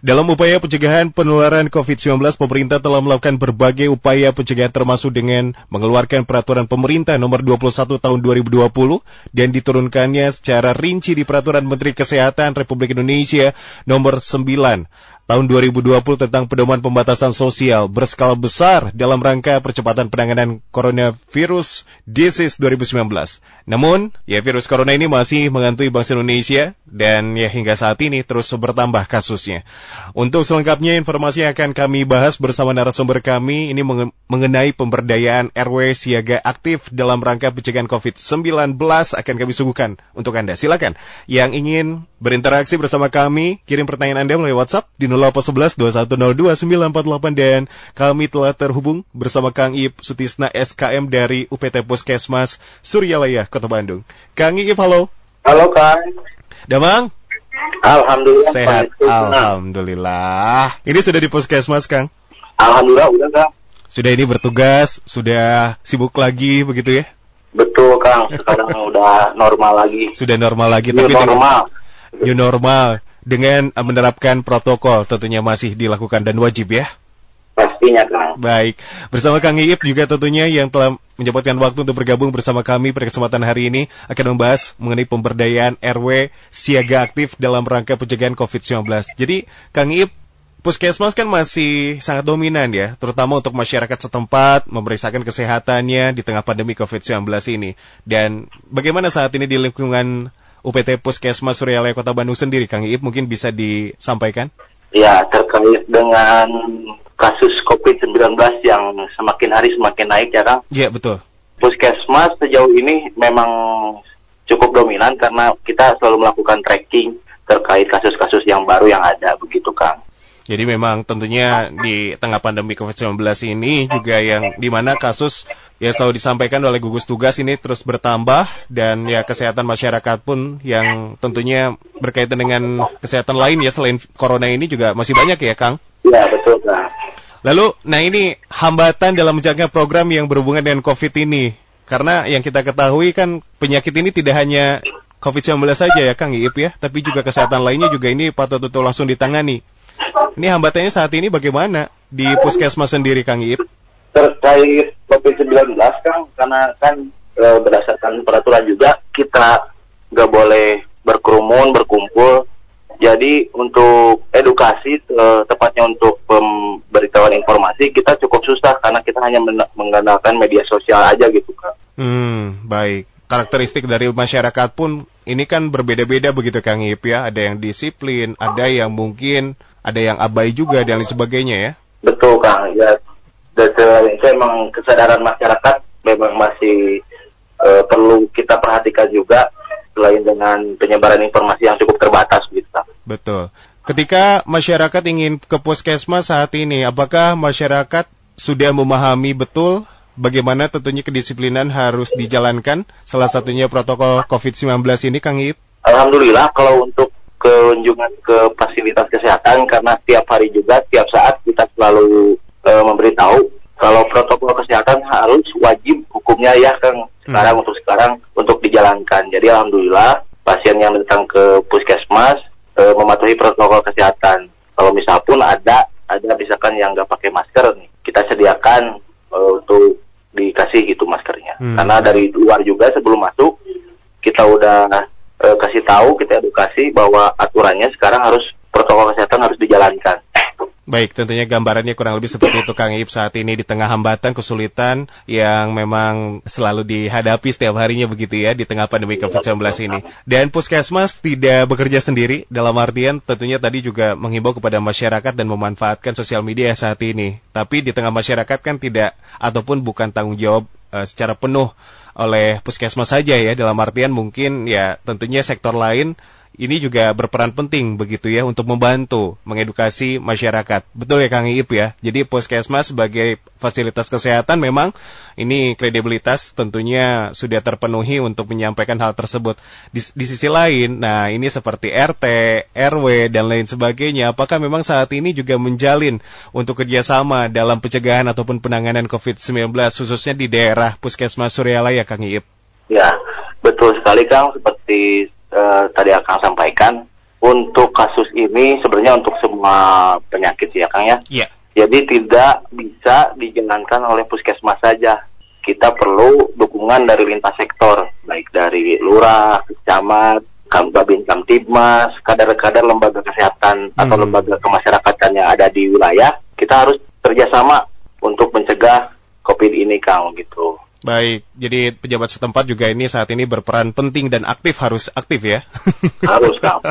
Dalam upaya pencegahan penularan COVID-19, pemerintah telah melakukan berbagai upaya pencegahan termasuk dengan mengeluarkan peraturan pemerintah nomor 21 tahun 2020 dan diturunkannya secara rinci di peraturan Menteri Kesehatan Republik Indonesia nomor 9 tahun 2020 tentang pedoman pembatasan sosial berskala besar dalam rangka percepatan penanganan coronavirus disease 2019. Namun, ya virus corona ini masih menghantui bangsa Indonesia dan ya hingga saat ini terus bertambah kasusnya. Untuk selengkapnya informasi yang akan kami bahas bersama narasumber kami ini mengenai pemberdayaan RW siaga aktif dalam rangka pencegahan COVID-19 akan kami suguhkan untuk Anda. Silakan yang ingin berinteraksi bersama kami, kirim pertanyaan Anda melalui WhatsApp di 0811 2102 948 dan kami telah terhubung bersama Kang Ip Sutisna SKM dari UPT Puskesmas Suryalaya, Kota Bandung. Kang Ip, halo. Halo Kang. Damang? Alhamdulillah. Sehat. Alhamdulillah. Ini sudah di Puskesmas, Kang? Alhamdulillah udah Kang. Sudah ini bertugas, sudah sibuk lagi begitu ya? Betul Kang, sekarang udah normal lagi. Sudah normal lagi, New tapi normal. Dengan, new normal dengan menerapkan protokol tentunya masih dilakukan dan wajib ya. Pastinya Kang. Baik, bersama Kang Iip juga tentunya yang telah menyempatkan waktu untuk bergabung bersama kami pada kesempatan hari ini akan membahas mengenai pemberdayaan RW siaga aktif dalam rangka pencegahan COVID-19. Jadi Kang Iip, Puskesmas kan masih sangat dominan ya, terutama untuk masyarakat setempat memeriksakan kesehatannya di tengah pandemi COVID-19 ini. Dan bagaimana saat ini di lingkungan UPT Puskesmas Suryalaya Kota Bandung sendiri, Kang Iip mungkin bisa disampaikan? Ya, terkait dengan kasus COVID-19 yang semakin hari semakin naik ya Kang. Iya, betul. Puskesmas sejauh ini memang cukup dominan karena kita selalu melakukan tracking terkait kasus-kasus yang baru yang ada begitu Kang. Jadi memang tentunya di tengah pandemi COVID-19 ini juga yang di mana kasus ya selalu disampaikan oleh gugus tugas ini terus bertambah dan ya kesehatan masyarakat pun yang tentunya berkaitan dengan kesehatan lain ya selain corona ini juga masih banyak ya Kang? Ya betul Kang. Lalu, nah ini hambatan dalam menjaga program yang berhubungan dengan COVID ini. Karena yang kita ketahui kan penyakit ini tidak hanya COVID-19 saja ya Kang Iip ya, tapi juga kesehatan lainnya juga ini patut untuk langsung ditangani. Ini hambatannya saat ini bagaimana di puskesmas sendiri, Kang Iip? Terkait COVID-19, Kang, karena kan e, berdasarkan peraturan juga kita nggak boleh berkerumun, berkumpul. Jadi untuk edukasi, e, tepatnya untuk pemberitahuan informasi, kita cukup susah karena kita hanya mengandalkan media sosial aja gitu, Kang. Hmm, baik. Karakteristik dari masyarakat pun ini kan berbeda-beda begitu Kang Ip ya. Ada yang disiplin, ada yang mungkin ada yang abai juga dan lain sebagainya ya. Betul Kang, ya. Dan itu emang kesadaran masyarakat memang masih uh, perlu kita perhatikan juga selain dengan penyebaran informasi yang cukup terbatas gitu. Betul. Ketika masyarakat ingin ke puskesmas saat ini, apakah masyarakat sudah memahami betul bagaimana tentunya kedisiplinan harus dijalankan, salah satunya protokol COVID-19 ini, Kang Ip? Alhamdulillah, kalau untuk kunjungan ke fasilitas kesehatan, karena tiap hari juga, tiap saat kita selalu e, memberitahu kalau protokol kesehatan harus wajib hukumnya ya, Kang, sekarang hmm. untuk sekarang untuk dijalankan. Jadi Alhamdulillah, pasien yang datang ke puskesmas e, mematuhi protokol kesehatan. Kalau misal pun ada, ada misalkan yang nggak pakai masker nih, kita sediakan e, untuk dikasih gitu maskernya. Hmm. Karena dari luar juga sebelum masuk kita udah e, kasih tahu, kita edukasi bahwa aturannya sekarang harus protokol kesehatan harus dijalankan. Baik, tentunya gambarannya kurang lebih seperti itu Kang Ip saat ini di tengah hambatan, kesulitan yang memang selalu dihadapi setiap harinya begitu ya di tengah pandemi COVID-19 ini. Dan Puskesmas tidak bekerja sendiri dalam artian tentunya tadi juga menghimbau kepada masyarakat dan memanfaatkan sosial media saat ini. Tapi di tengah masyarakat kan tidak ataupun bukan tanggung jawab uh, secara penuh oleh Puskesmas saja ya dalam artian mungkin ya tentunya sektor lain ini juga berperan penting begitu ya untuk membantu mengedukasi masyarakat. Betul ya Kang Iip ya. Jadi Puskesmas sebagai fasilitas kesehatan memang ini kredibilitas tentunya sudah terpenuhi untuk menyampaikan hal tersebut. Di, di sisi lain, nah ini seperti RT, RW dan lain sebagainya. Apakah memang saat ini juga menjalin untuk kerjasama dalam pencegahan ataupun penanganan COVID-19 khususnya di daerah Puskesmas Suryalaya Kang Iip? Ya, betul sekali Kang. Seperti uh, tadi akan sampaikan untuk kasus ini sebenarnya untuk semua penyakit ya Kang ya. Iya. Jadi tidak bisa dijalankan oleh puskesmas saja. Kita perlu dukungan dari lintas sektor, baik dari lurah, camat, Babin Kamtibmas, kadar-kadar lembaga kesehatan atau Hmm. lembaga kemasyarakatan yang ada di wilayah. Kita harus kerjasama untuk mencegah COVID ini, Kang, gitu. Baik, jadi pejabat setempat juga ini saat ini berperan penting dan aktif harus aktif ya. Harus, Kang.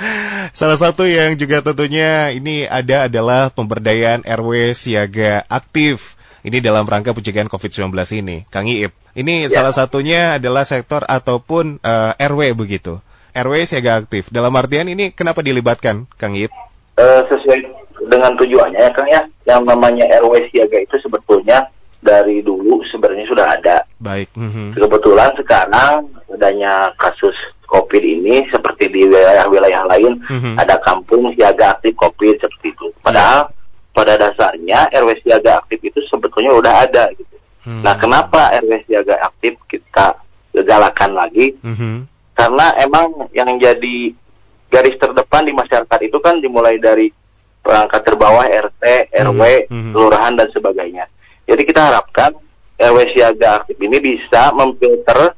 Salah satu yang juga tentunya ini ada adalah pemberdayaan RW siaga aktif. Ini dalam rangka pencegahan COVID-19 ini, Kang Iip. Ini Ya. salah satunya adalah sektor ataupun eh, RW begitu. RW siaga aktif. Dalam artian ini kenapa dilibatkan, Kang Iip? Eh, sesuai dengan tujuannya ya, Kang ya. Yang namanya RW siaga itu sebetulnya dari dulu sebenarnya sudah ada. Baik. mhm. Kebetulan sekarang adanya kasus COVID ini seperti di wilayah-wilayah lain Mhm. ada kampung siaga aktif COVID seperti itu. Padahal pada dasarnya RW siaga aktif itu sebetulnya udah ada gitu. Hmm. Nah, kenapa RW siaga aktif kita galakan lagi? Mhm. Karena emang yang jadi garis terdepan di masyarakat itu kan dimulai dari perangkat terbawah RT, RW, Mhm. kelurahan dan sebagainya. Jadi kita harapkan RW siaga aktif ini bisa memfilter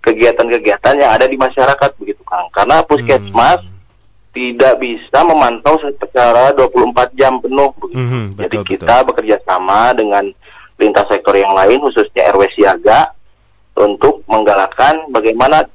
kegiatan-kegiatan yang ada di masyarakat begitu Kang. Karena puskesmas Hmm. tidak bisa memantau secara 24 jam penuh begitu. Mhm, Jadi betul, kita bekerja sama dengan lintas sektor yang lain khususnya RW siaga untuk menggalakkan bagaimana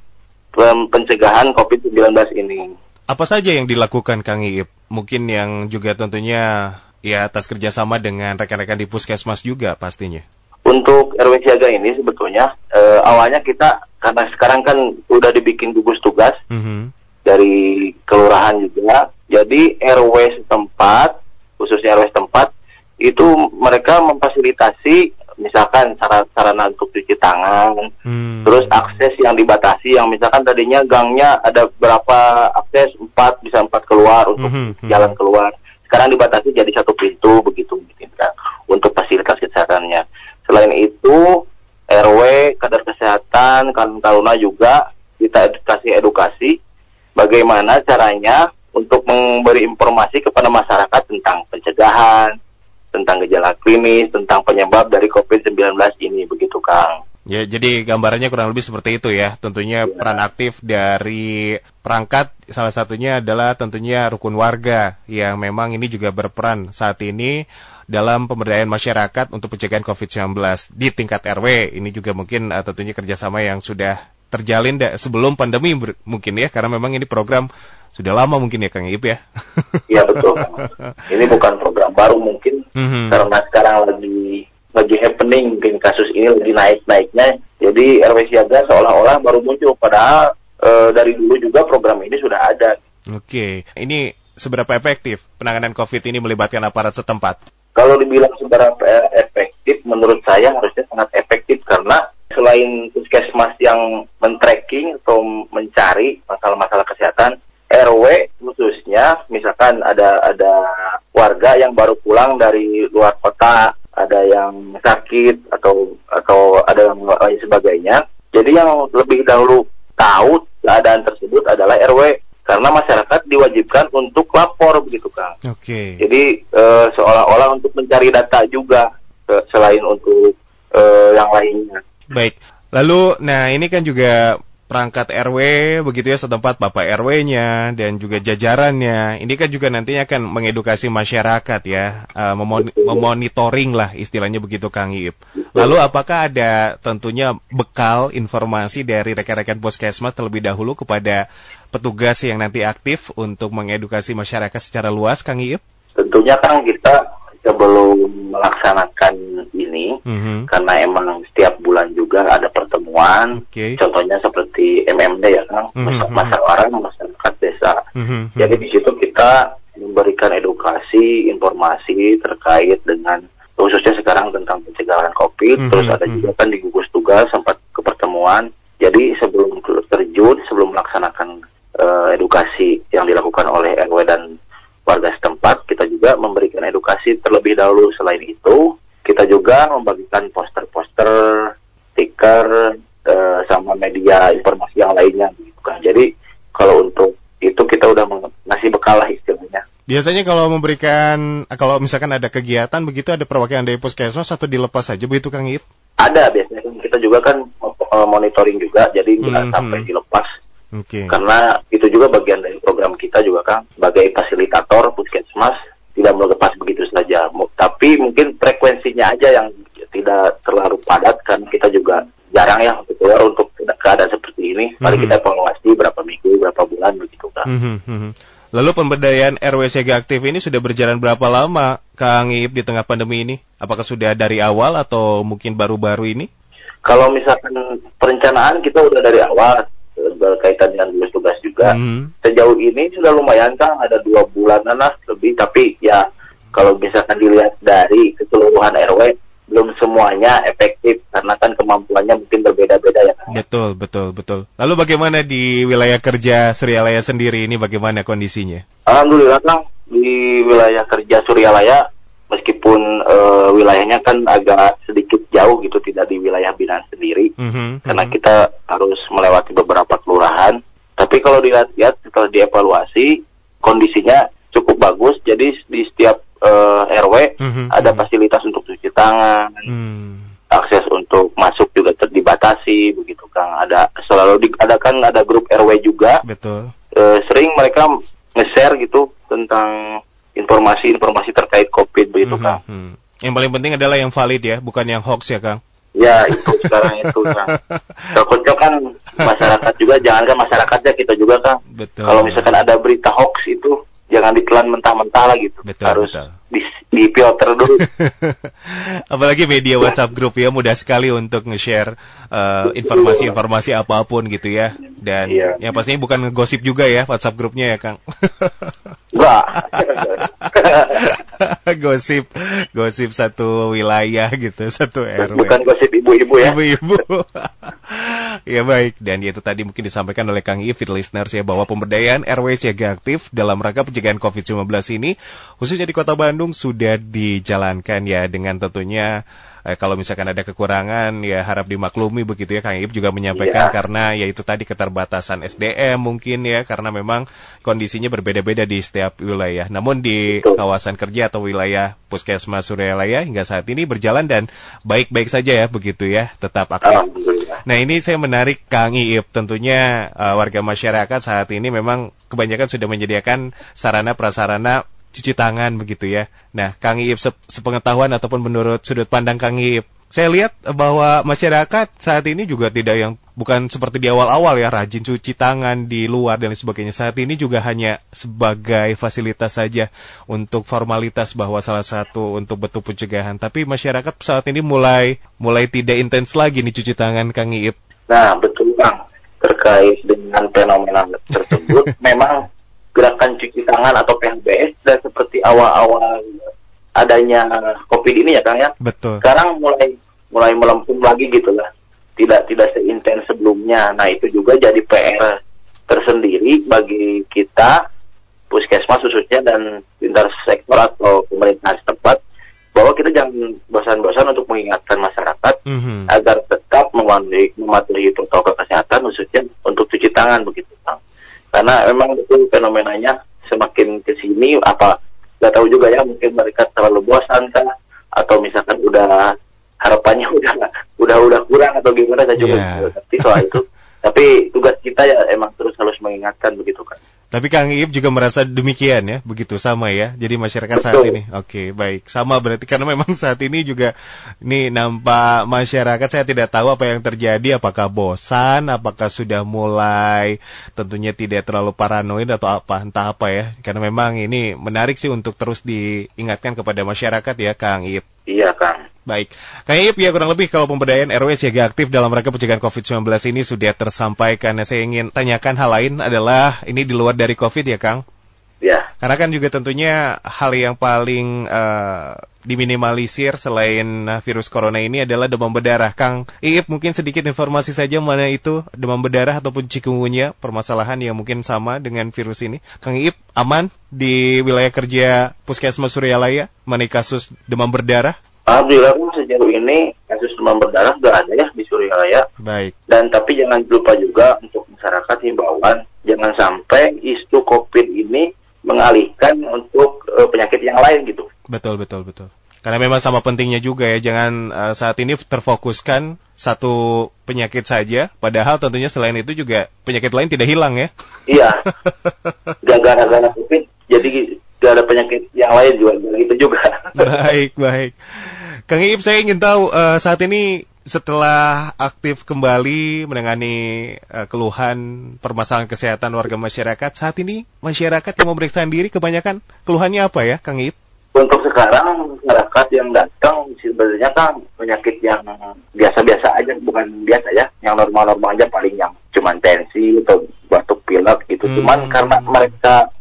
pencegahan COVID-19 ini. Apa saja yang dilakukan Kang Iip? Mungkin yang juga tentunya ya atas kerjasama dengan rekan-rekan di puskesmas juga pastinya. Untuk RW siaga ini sebetulnya eh, awalnya kita karena sekarang kan udah dibikin gugus tugas Mhm. dari kelurahan juga. Jadi RW setempat, khususnya RW setempat, itu mereka memfasilitasi misalkan sarana-sarana untuk cuci tangan, Hmm. terus akses yang dibatasi, yang misalkan tadinya gangnya ada berapa akses, empat bisa empat keluar untuk mhm. jalan keluar. Sekarang dibatasi jadi satu pintu begitu kan untuk fasilitas kesehatannya. Selain itu RW, kadar kesehatan, kan taruna juga kita edukasi edukasi bagaimana caranya untuk memberi informasi kepada masyarakat tentang pencegahan, tentang gejala klinis, tentang penyebab dari COVID-19 ini begitu Kang. Ya, jadi gambarannya kurang lebih seperti itu ya. Tentunya Ya. peran aktif dari perangkat salah satunya adalah tentunya rukun warga yang memang ini juga berperan saat ini dalam pemberdayaan masyarakat untuk pencegahan COVID-19 di tingkat RW. Ini juga mungkin eh, tentunya kerjasama yang sudah terjalin da- sebelum pandemi ber- mungkin ya, karena memang ini program sudah lama mungkin ya Kang Ip ya. Iya betul. Ini bukan program baru mungkin Mhm. karena sekarang lagi lagi happening mungkin kasus ini lagi naik-naiknya. Jadi RW siaga seolah-olah baru muncul padahal eh, dari dulu juga program ini sudah ada. Oke, ini seberapa efektif penanganan COVID ini melibatkan aparat setempat? Kalau dibilang seberapa efektif menurut saya harusnya sangat efektif karena selain puskesmas yang men-tracking atau mencari masalah-masalah kesehatan RW khususnya misalkan ada ada warga yang baru pulang dari luar kota, ada yang sakit atau atau ada yang lain sebagainya. Jadi yang lebih dahulu tahu keadaan tersebut adalah RW karena masyarakat diwajibkan untuk lapor begitu Kang. Oke. Jadi eh, seolah-olah untuk mencari data juga selain untuk eh, yang lainnya. Baik. Lalu, nah ini kan juga perangkat RW begitu ya setempat Bapak RW-nya dan juga jajarannya. Ini kan juga nantinya akan mengedukasi masyarakat ya, eh, memoni- memonitoring lah istilahnya begitu Kang Iip. Lalu apakah ada tentunya bekal informasi dari rekan-rekan Puskesmas terlebih dahulu kepada petugas yang nanti aktif untuk mengedukasi masyarakat secara luas Kang Iip? Tentunya kan kita sebelum melaksanakan ini Mhm. karena emang setiap bulan juga ada pertemuan. Oke. Contohnya seperti MMD ya kan, Mhm. masyarakat masyarakat desa. Mhm. Jadi di situ kita memberikan edukasi, informasi terkait dengan khususnya sekarang tentang pencegahan COVID. Mhm, Terus ada mhm. juga kan di gugus tugas sempat ke pertemuan. Jadi sebelum terjun, sebelum melaksanakan eh, edukasi yang dilakukan oleh RW dan warga setempat, kita juga memberikan edukasi terlebih dahulu. Selain itu, kita juga membagikan poster-poster, stiker, eh, sama media informasi yang lainnya. Gitu kan. Jadi kalau untuk itu kita udah ngasih bekal lah istilahnya. Biasanya kalau memberikan, kalau misalkan ada kegiatan begitu ada perwakilan dari puskesmas atau dilepas saja begitu Kang Ip? Ada biasanya kan kita juga kan eh, monitoring juga, jadi nggak hmm, sampai hmm. dilepas. Okay. Karena itu juga bagian dari program kita juga kan sebagai fasilitator puskesmas tidak melepas begitu saja. Tapi mungkin frekuensinya aja yang tidak terlalu padat kan kita juga jarang ya untuk keluar untuk keadaan seperti ini. Paling mm -hmm. kita evaluasi berapa minggu, berapa bulan begitu kan. Mm -hmm. Lalu pemberdayaan RW Siaga Aktif ini sudah berjalan berapa lama, Kang Ip, di tengah pandemi ini? Apakah sudah dari awal atau mungkin baru-baru ini? Kalau misalkan perencanaan kita udah dari awal berkaitan dengan tugas tugas juga. Hmm. Sejauh ini sudah lumayan kan ada dua bulan lah lebih, tapi ya kalau misalkan dilihat dari keseluruhan RW belum semuanya efektif karena kan kemampuannya mungkin berbeda-beda ya kan. Betul, betul, betul. Lalu bagaimana di wilayah kerja Suryalaya sendiri ini bagaimana kondisinya? Alhamdulillah Kang, di wilayah kerja Suryalaya meskipun uh, wilayahnya kan agak sedikit jauh gitu tidak di wilayah binaan sendiri mm -hmm, karena mm -hmm. kita harus melewati beberapa kelurahan. Tapi kalau dilihat-lihat setelah dievaluasi kondisinya cukup bagus jadi di setiap uh, eh, RW mm-hmm. ada mhm. fasilitas untuk tangan, mm. akses untuk masuk juga terdibatasi begitu Kang. Ada selalu diadakan ada grup RW juga. Betul. Uh, sering mereka nge-share gitu tentang informasi-informasi terkait COVID begitu mm-hmm. Kang. Mhm. Yang paling penting adalah yang valid ya, bukan yang hoax ya Kang. Ya itu sekarang itu Kang. Takutnya kan masyarakat juga, jangankan masyarakatnya kita juga Kang. Betul. Kalau misalkan ada berita hoax itu jangan ditelan mentah-mentah lah gitu. Betul, Harus betul. di, di filter dulu. Apalagi media WhatsApp grup ya mudah sekali untuk nge-share uh, informasi-informasi apa pun gitu ya. Dan iya. yang pastinya bukan ngegosip juga ya WhatsApp grupnya ya Kang. Enggak. gosip, gosip satu wilayah gitu, satu RW. Bukan gosip ibu-ibu ya. Ibu-ibu. ya baik, dan itu tadi mungkin disampaikan oleh Kang Ifit listeners ya bahwa pemberdayaan RW siaga aktif dalam rangka pencegahan COVID-19 ini khususnya di Kota Bandung sudah dijalankan ya dengan tentunya eh, kalau misalkan ada kekurangan ya harap dimaklumi begitu ya Kang Ip juga menyampaikan ya. karena ya itu tadi keterbatasan SDM mungkin ya karena memang kondisinya berbeda-beda di setiap wilayah. Namun di Betul. kawasan kerja atau wilayah Puskesmas Suryalaya hingga saat ini berjalan dan baik-baik saja ya begitu ya tetap aktif. Nah ini saya menarik Kang Iip tentunya uh, warga masyarakat saat ini memang kebanyakan sudah menyediakan sarana prasarana cuci tangan begitu ya. Nah, Kang Iip sepengetahuan ataupun menurut sudut pandang Kang Iip, saya lihat bahwa masyarakat saat ini juga tidak yang bukan seperti di awal-awal ya rajin cuci tangan di luar dan sebagainya. Saat ini juga hanya sebagai fasilitas saja untuk formalitas bahwa salah satu untuk betul pencegahan. Tapi masyarakat saat ini mulai mulai tidak intens lagi nih cuci tangan Kang Iip. Nah, betul Kang. Terkait dengan fenomena tersebut memang gerakan cuci tangan atau PHBS dan seperti awal-awal adanya COVID ini ya Kang ya. Betul. Sekarang mulai mulai melempung lagi gitu lah. Tidak tidak seintens sebelumnya. Nah itu juga jadi PR tersendiri bagi kita puskesmas khususnya dan lintas sektor atau pemerintah setempat bahwa kita jangan bosan-bosan untuk mengingatkan masyarakat mm -hmm. agar tetap mematuhi, mematuhi protokol kesehatan khususnya untuk cuci tangan begitu Kang karena memang itu fenomenanya semakin ke sini apa nggak tahu juga ya mungkin mereka terlalu bosan kan atau misalkan udah harapannya udah udah udah kurang atau gimana? Saya juga yeah. ngerti soal itu. Tapi tugas kita ya emang terus harus mengingatkan begitu kan tapi Kang Iip juga merasa demikian ya, begitu sama ya. Jadi masyarakat Betul. saat ini, oke baik, sama berarti karena memang saat ini juga ini nampak masyarakat saya tidak tahu apa yang terjadi, apakah bosan, apakah sudah mulai tentunya tidak terlalu paranoid atau apa entah apa ya. Karena memang ini menarik sih untuk terus diingatkan kepada masyarakat ya, Kang Iip. Iya Kang. Baik, Kang Ip ya kurang lebih kalau pemberdayaan RW siaga aktif dalam rangka pencegahan COVID-19 ini sudah tersampaikan. Saya ingin tanyakan hal lain adalah ini di luar dari COVID ya Kang? Ya. Karena kan juga tentunya hal yang paling uh, diminimalisir selain virus corona ini adalah demam berdarah. Kang Iip mungkin sedikit informasi saja mana itu demam berdarah ataupun cikungunya permasalahan yang mungkin sama dengan virus ini. Kang Iip aman di wilayah kerja Puskesmas Suryalaya mengenai kasus demam berdarah? Alhamdulillah sejauh ini kasus demam berdarah sudah ada ya di Suryalaya. Baik. Dan tapi jangan lupa juga untuk masyarakat himbauan jangan sampai isu COVID ini mengalihkan untuk uh, penyakit yang lain gitu. Betul betul betul. Karena memang sama pentingnya juga ya, jangan uh, saat ini terfokuskan satu penyakit saja, padahal tentunya selain itu juga penyakit lain tidak hilang ya. Iya. Gara-gara COVID, jadi gak ada penyakit yang lain juga, itu juga. baik, baik. Kang Iip, saya ingin tahu uh, saat ini setelah aktif kembali menangani uh, keluhan permasalahan kesehatan warga masyarakat, saat ini masyarakat yang memeriksa diri kebanyakan keluhannya apa ya, Kang Iip? untuk sekarang masyarakat yang datang sebenarnya kan penyakit yang biasa-biasa aja bukan biasa ya yang normal-normal aja paling yang cuman tensi atau batuk pilek gitu hmm. cuman karena mereka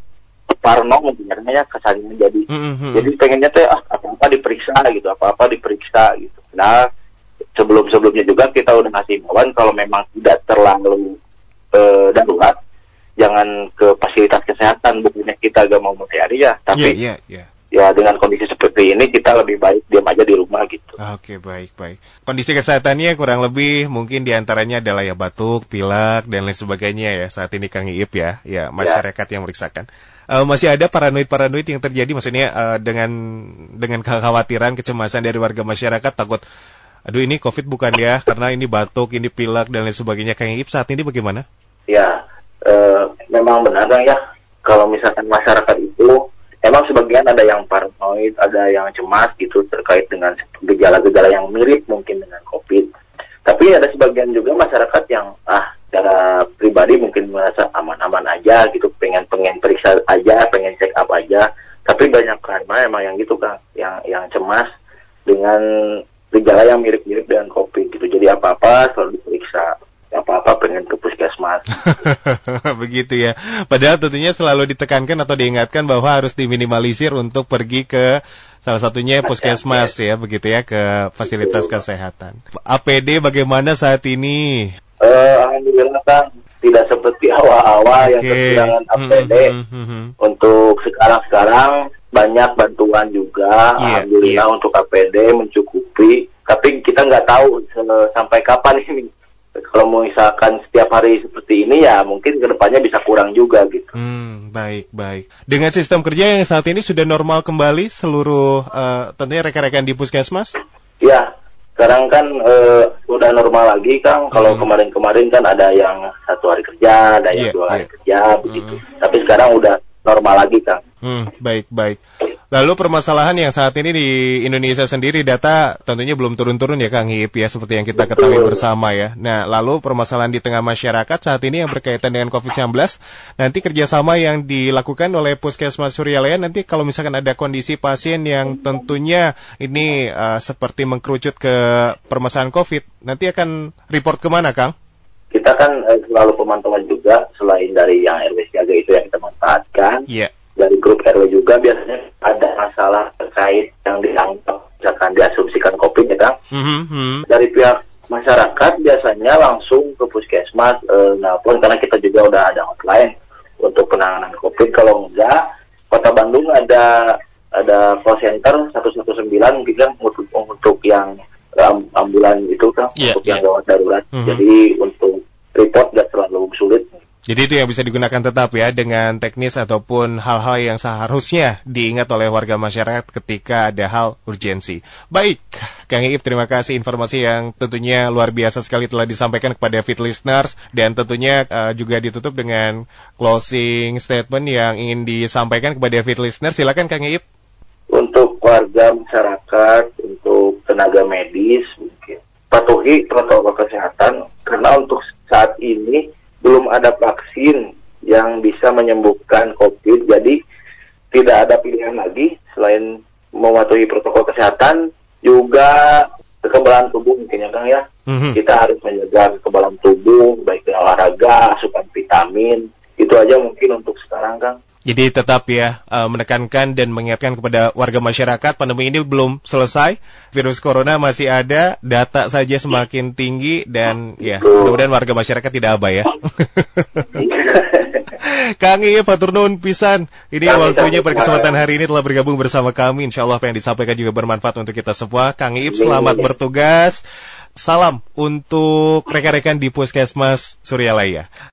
parno mungkin ya kesannya. Jadi hmm, hmm, hmm. jadi pengennya tuh ah, apa-apa diperiksa gitu apa-apa diperiksa gitu. Nah sebelum-sebelumnya juga kita udah ngasih imbauan kalau memang tidak terlalu uh, darurat jangan ke fasilitas kesehatan bukannya kita gak mau mencari ya tapi yeah, yeah, yeah ya dengan kondisi seperti ini kita lebih baik diam aja di rumah gitu. Oke baik baik. Kondisi kesehatannya kurang lebih mungkin di antaranya adalah ya batuk, pilek dan lain sebagainya ya saat ini Kang Iip ya, ya masyarakat ya. yang meriksakan. Uh, masih ada paranoid-paranoid yang terjadi maksudnya uh, dengan dengan kekhawatiran, kecemasan dari warga masyarakat takut aduh ini COVID bukan ya karena ini batuk, ini pilek dan lain sebagainya. Kang Iip saat ini bagaimana? Ya, uh, memang benar ya kalau misalkan masyarakat itu Emang sebagian ada yang paranoid, ada yang cemas gitu terkait dengan gejala-gejala yang mirip mungkin dengan COVID. Tapi ada sebagian juga masyarakat yang ah secara pribadi mungkin merasa aman-aman aja gitu, pengen pengen periksa aja, pengen check up aja. Tapi banyak karena emang yang gitu kan, yang yang cemas dengan gejala yang mirip-mirip dengan COVID gitu. Jadi apa-apa selalu apa-apa pengen ke puskesmas. Begitu ya. Padahal tentunya selalu ditekankan atau diingatkan bahwa harus diminimalisir untuk pergi ke salah satunya puskesmas ya, begitu ya ke fasilitas kesehatan. APD bagaimana saat ini? Uh, Alhamdulillah kan tidak seperti awal-awal okay. yang kekurangan APD. Hmm, hmm, hmm, untuk sekarang-sekarang banyak bantuan juga, yeah, alhamdulillah yeah. untuk APD mencukupi. Tapi kita nggak tahu sampai kapan ini kalau misalkan setiap hari seperti ini ya mungkin ke depannya bisa kurang juga gitu. Hmm, baik baik. Dengan sistem kerja yang saat ini sudah normal kembali seluruh uh, tentunya rekan-rekan di puskesmas? Ya, sekarang kan uh, udah normal lagi kang. Kalau hmm. kemarin-kemarin kan ada yang satu hari kerja, ada yang yeah, dua hari yeah. kerja begitu. Hmm. Tapi sekarang udah normal lagi kang. Hmm, baik baik. Lalu permasalahan yang saat ini di Indonesia sendiri data tentunya belum turun-turun ya Kang Hip ya seperti yang kita ketahui bersama ya. Nah lalu permasalahan di tengah masyarakat saat ini yang berkaitan dengan COVID-19 nanti kerjasama yang dilakukan oleh Puskesmas Suryalaya nanti kalau misalkan ada kondisi pasien yang tentunya ini uh, seperti mengkerucut ke permasalahan COVID nanti akan report ke mana Kang? Kita kan eh, selalu pemantauan juga selain dari yang RW siaga itu yang kita manfaatkan. Iya. Yeah dari grup RW juga biasanya ada masalah terkait yang dianggap misalkan diasumsikan COVID ya kan. Mm-hmm. Dari pihak masyarakat biasanya langsung ke puskesmas eh, pun karena kita juga udah ada hotline untuk penanganan COVID. Kalau enggak, Kota Bandung ada ada call center 119 mungkin kan untuk, untuk yang ambulan itu kan yeah, untuk yeah. yang gawat darurat. Mm-hmm. Jadi untuk report nggak terlalu sulit jadi itu yang bisa digunakan tetap ya dengan teknis ataupun hal-hal yang seharusnya diingat oleh warga masyarakat ketika ada hal urgensi. Baik, Kang Iip terima kasih informasi yang tentunya luar biasa sekali telah disampaikan kepada fit listeners dan tentunya uh, juga ditutup dengan closing statement yang ingin disampaikan kepada fit listeners. Silakan Kang Iip. Untuk warga masyarakat, untuk tenaga medis mungkin patuhi protokol kesehatan karena untuk saat ini belum ada vaksin yang bisa menyembuhkan COVID. Jadi tidak ada pilihan lagi selain mematuhi protokol kesehatan juga kekebalan tubuh mungkin ya Kang ya. Mm-hmm. Kita harus menjaga kekebalan tubuh baik dengan olahraga, asupan vitamin. Itu aja mungkin untuk sekarang Kang. Jadi tetap ya uh, menekankan dan mengingatkan kepada warga masyarakat pandemi ini belum selesai, virus corona masih ada, data saja semakin tinggi dan ya mudah-mudahan warga masyarakat tidak abai ya. Kang Iya Fatur Nun Pisan, ini kami, waktunya pada kesempatan hari ini telah bergabung bersama kami. Insya Allah apa yang disampaikan juga bermanfaat untuk kita semua. Kang Iip selamat bertugas. Salam untuk rekan-rekan di Puskesmas Suryalaya.